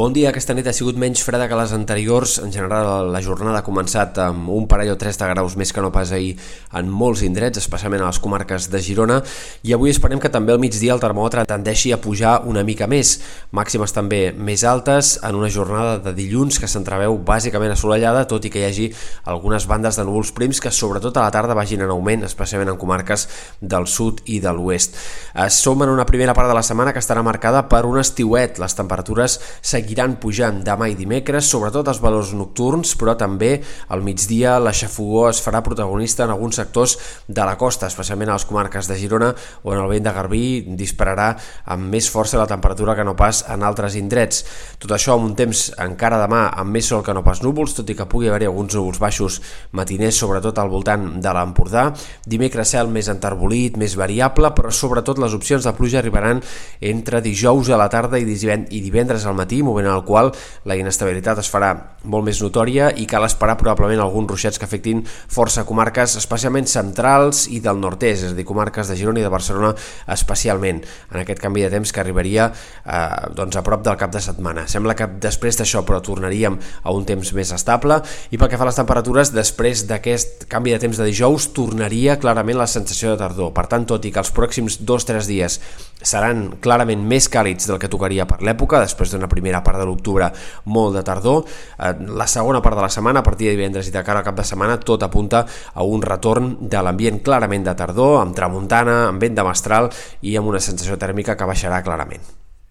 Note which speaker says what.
Speaker 1: Bon dia, aquesta nit ha sigut menys freda que les anteriors. En general, la jornada ha començat amb un parell o tres de graus més que no pas ahir en molts indrets, especialment a les comarques de Girona, i avui esperem que també al migdia el termòmetre tendeixi a pujar una mica més. Màximes també més altes en una jornada de dilluns que s'entreveu bàsicament assolellada, tot i que hi hagi algunes bandes de núvols prims que sobretot a la tarda vagin en augment, especialment en comarques del sud i de l'oest. Eh, som en una primera part de la setmana que estarà marcada per un estiuet. Les temperatures seguiran pujant demà i dimecres, sobretot els valors nocturns, però també al migdia la xafogó es farà protagonista en alguns sectors de la costa, especialment a les comarques de Girona o en el vent de Garbí dispararà amb més força la temperatura que no pas en altres indrets. Tot això amb un temps encara demà amb més sol que no pas núvols, tot i que pugui haver-hi alguns núvols baixos matiners, sobretot al voltant de l'Empordà. Dimecres cel més enterbolit, més variable, però sobretot les opcions de pluja arribaran entre dijous a la tarda i divendres al matí, moment en el qual la inestabilitat es farà molt més notòria i cal esperar probablement alguns ruixats que afectin força comarques, especialment centrals i del nord-est, és a dir, comarques de Girona i de Barcelona especialment, en aquest canvi de temps que arribaria eh, doncs a prop del cap de setmana. Sembla que després d'això però tornaríem a un temps més estable i pel que fa a les temperatures, després d'aquest canvi de temps de dijous tornaria clarament la sensació de tardor. Per tant, tot i que els pròxims dos o tres dies seran clarament més càlids del que tocaria per l'època, després d'una primera part de l'octubre molt de tardor. Eh, la segona part de la setmana, a partir de divendres i de cara al cap de setmana, tot apunta a un retorn de l'ambient clarament de tardor, amb tramuntana, amb vent de mestral i amb una sensació tèrmica que baixarà clarament.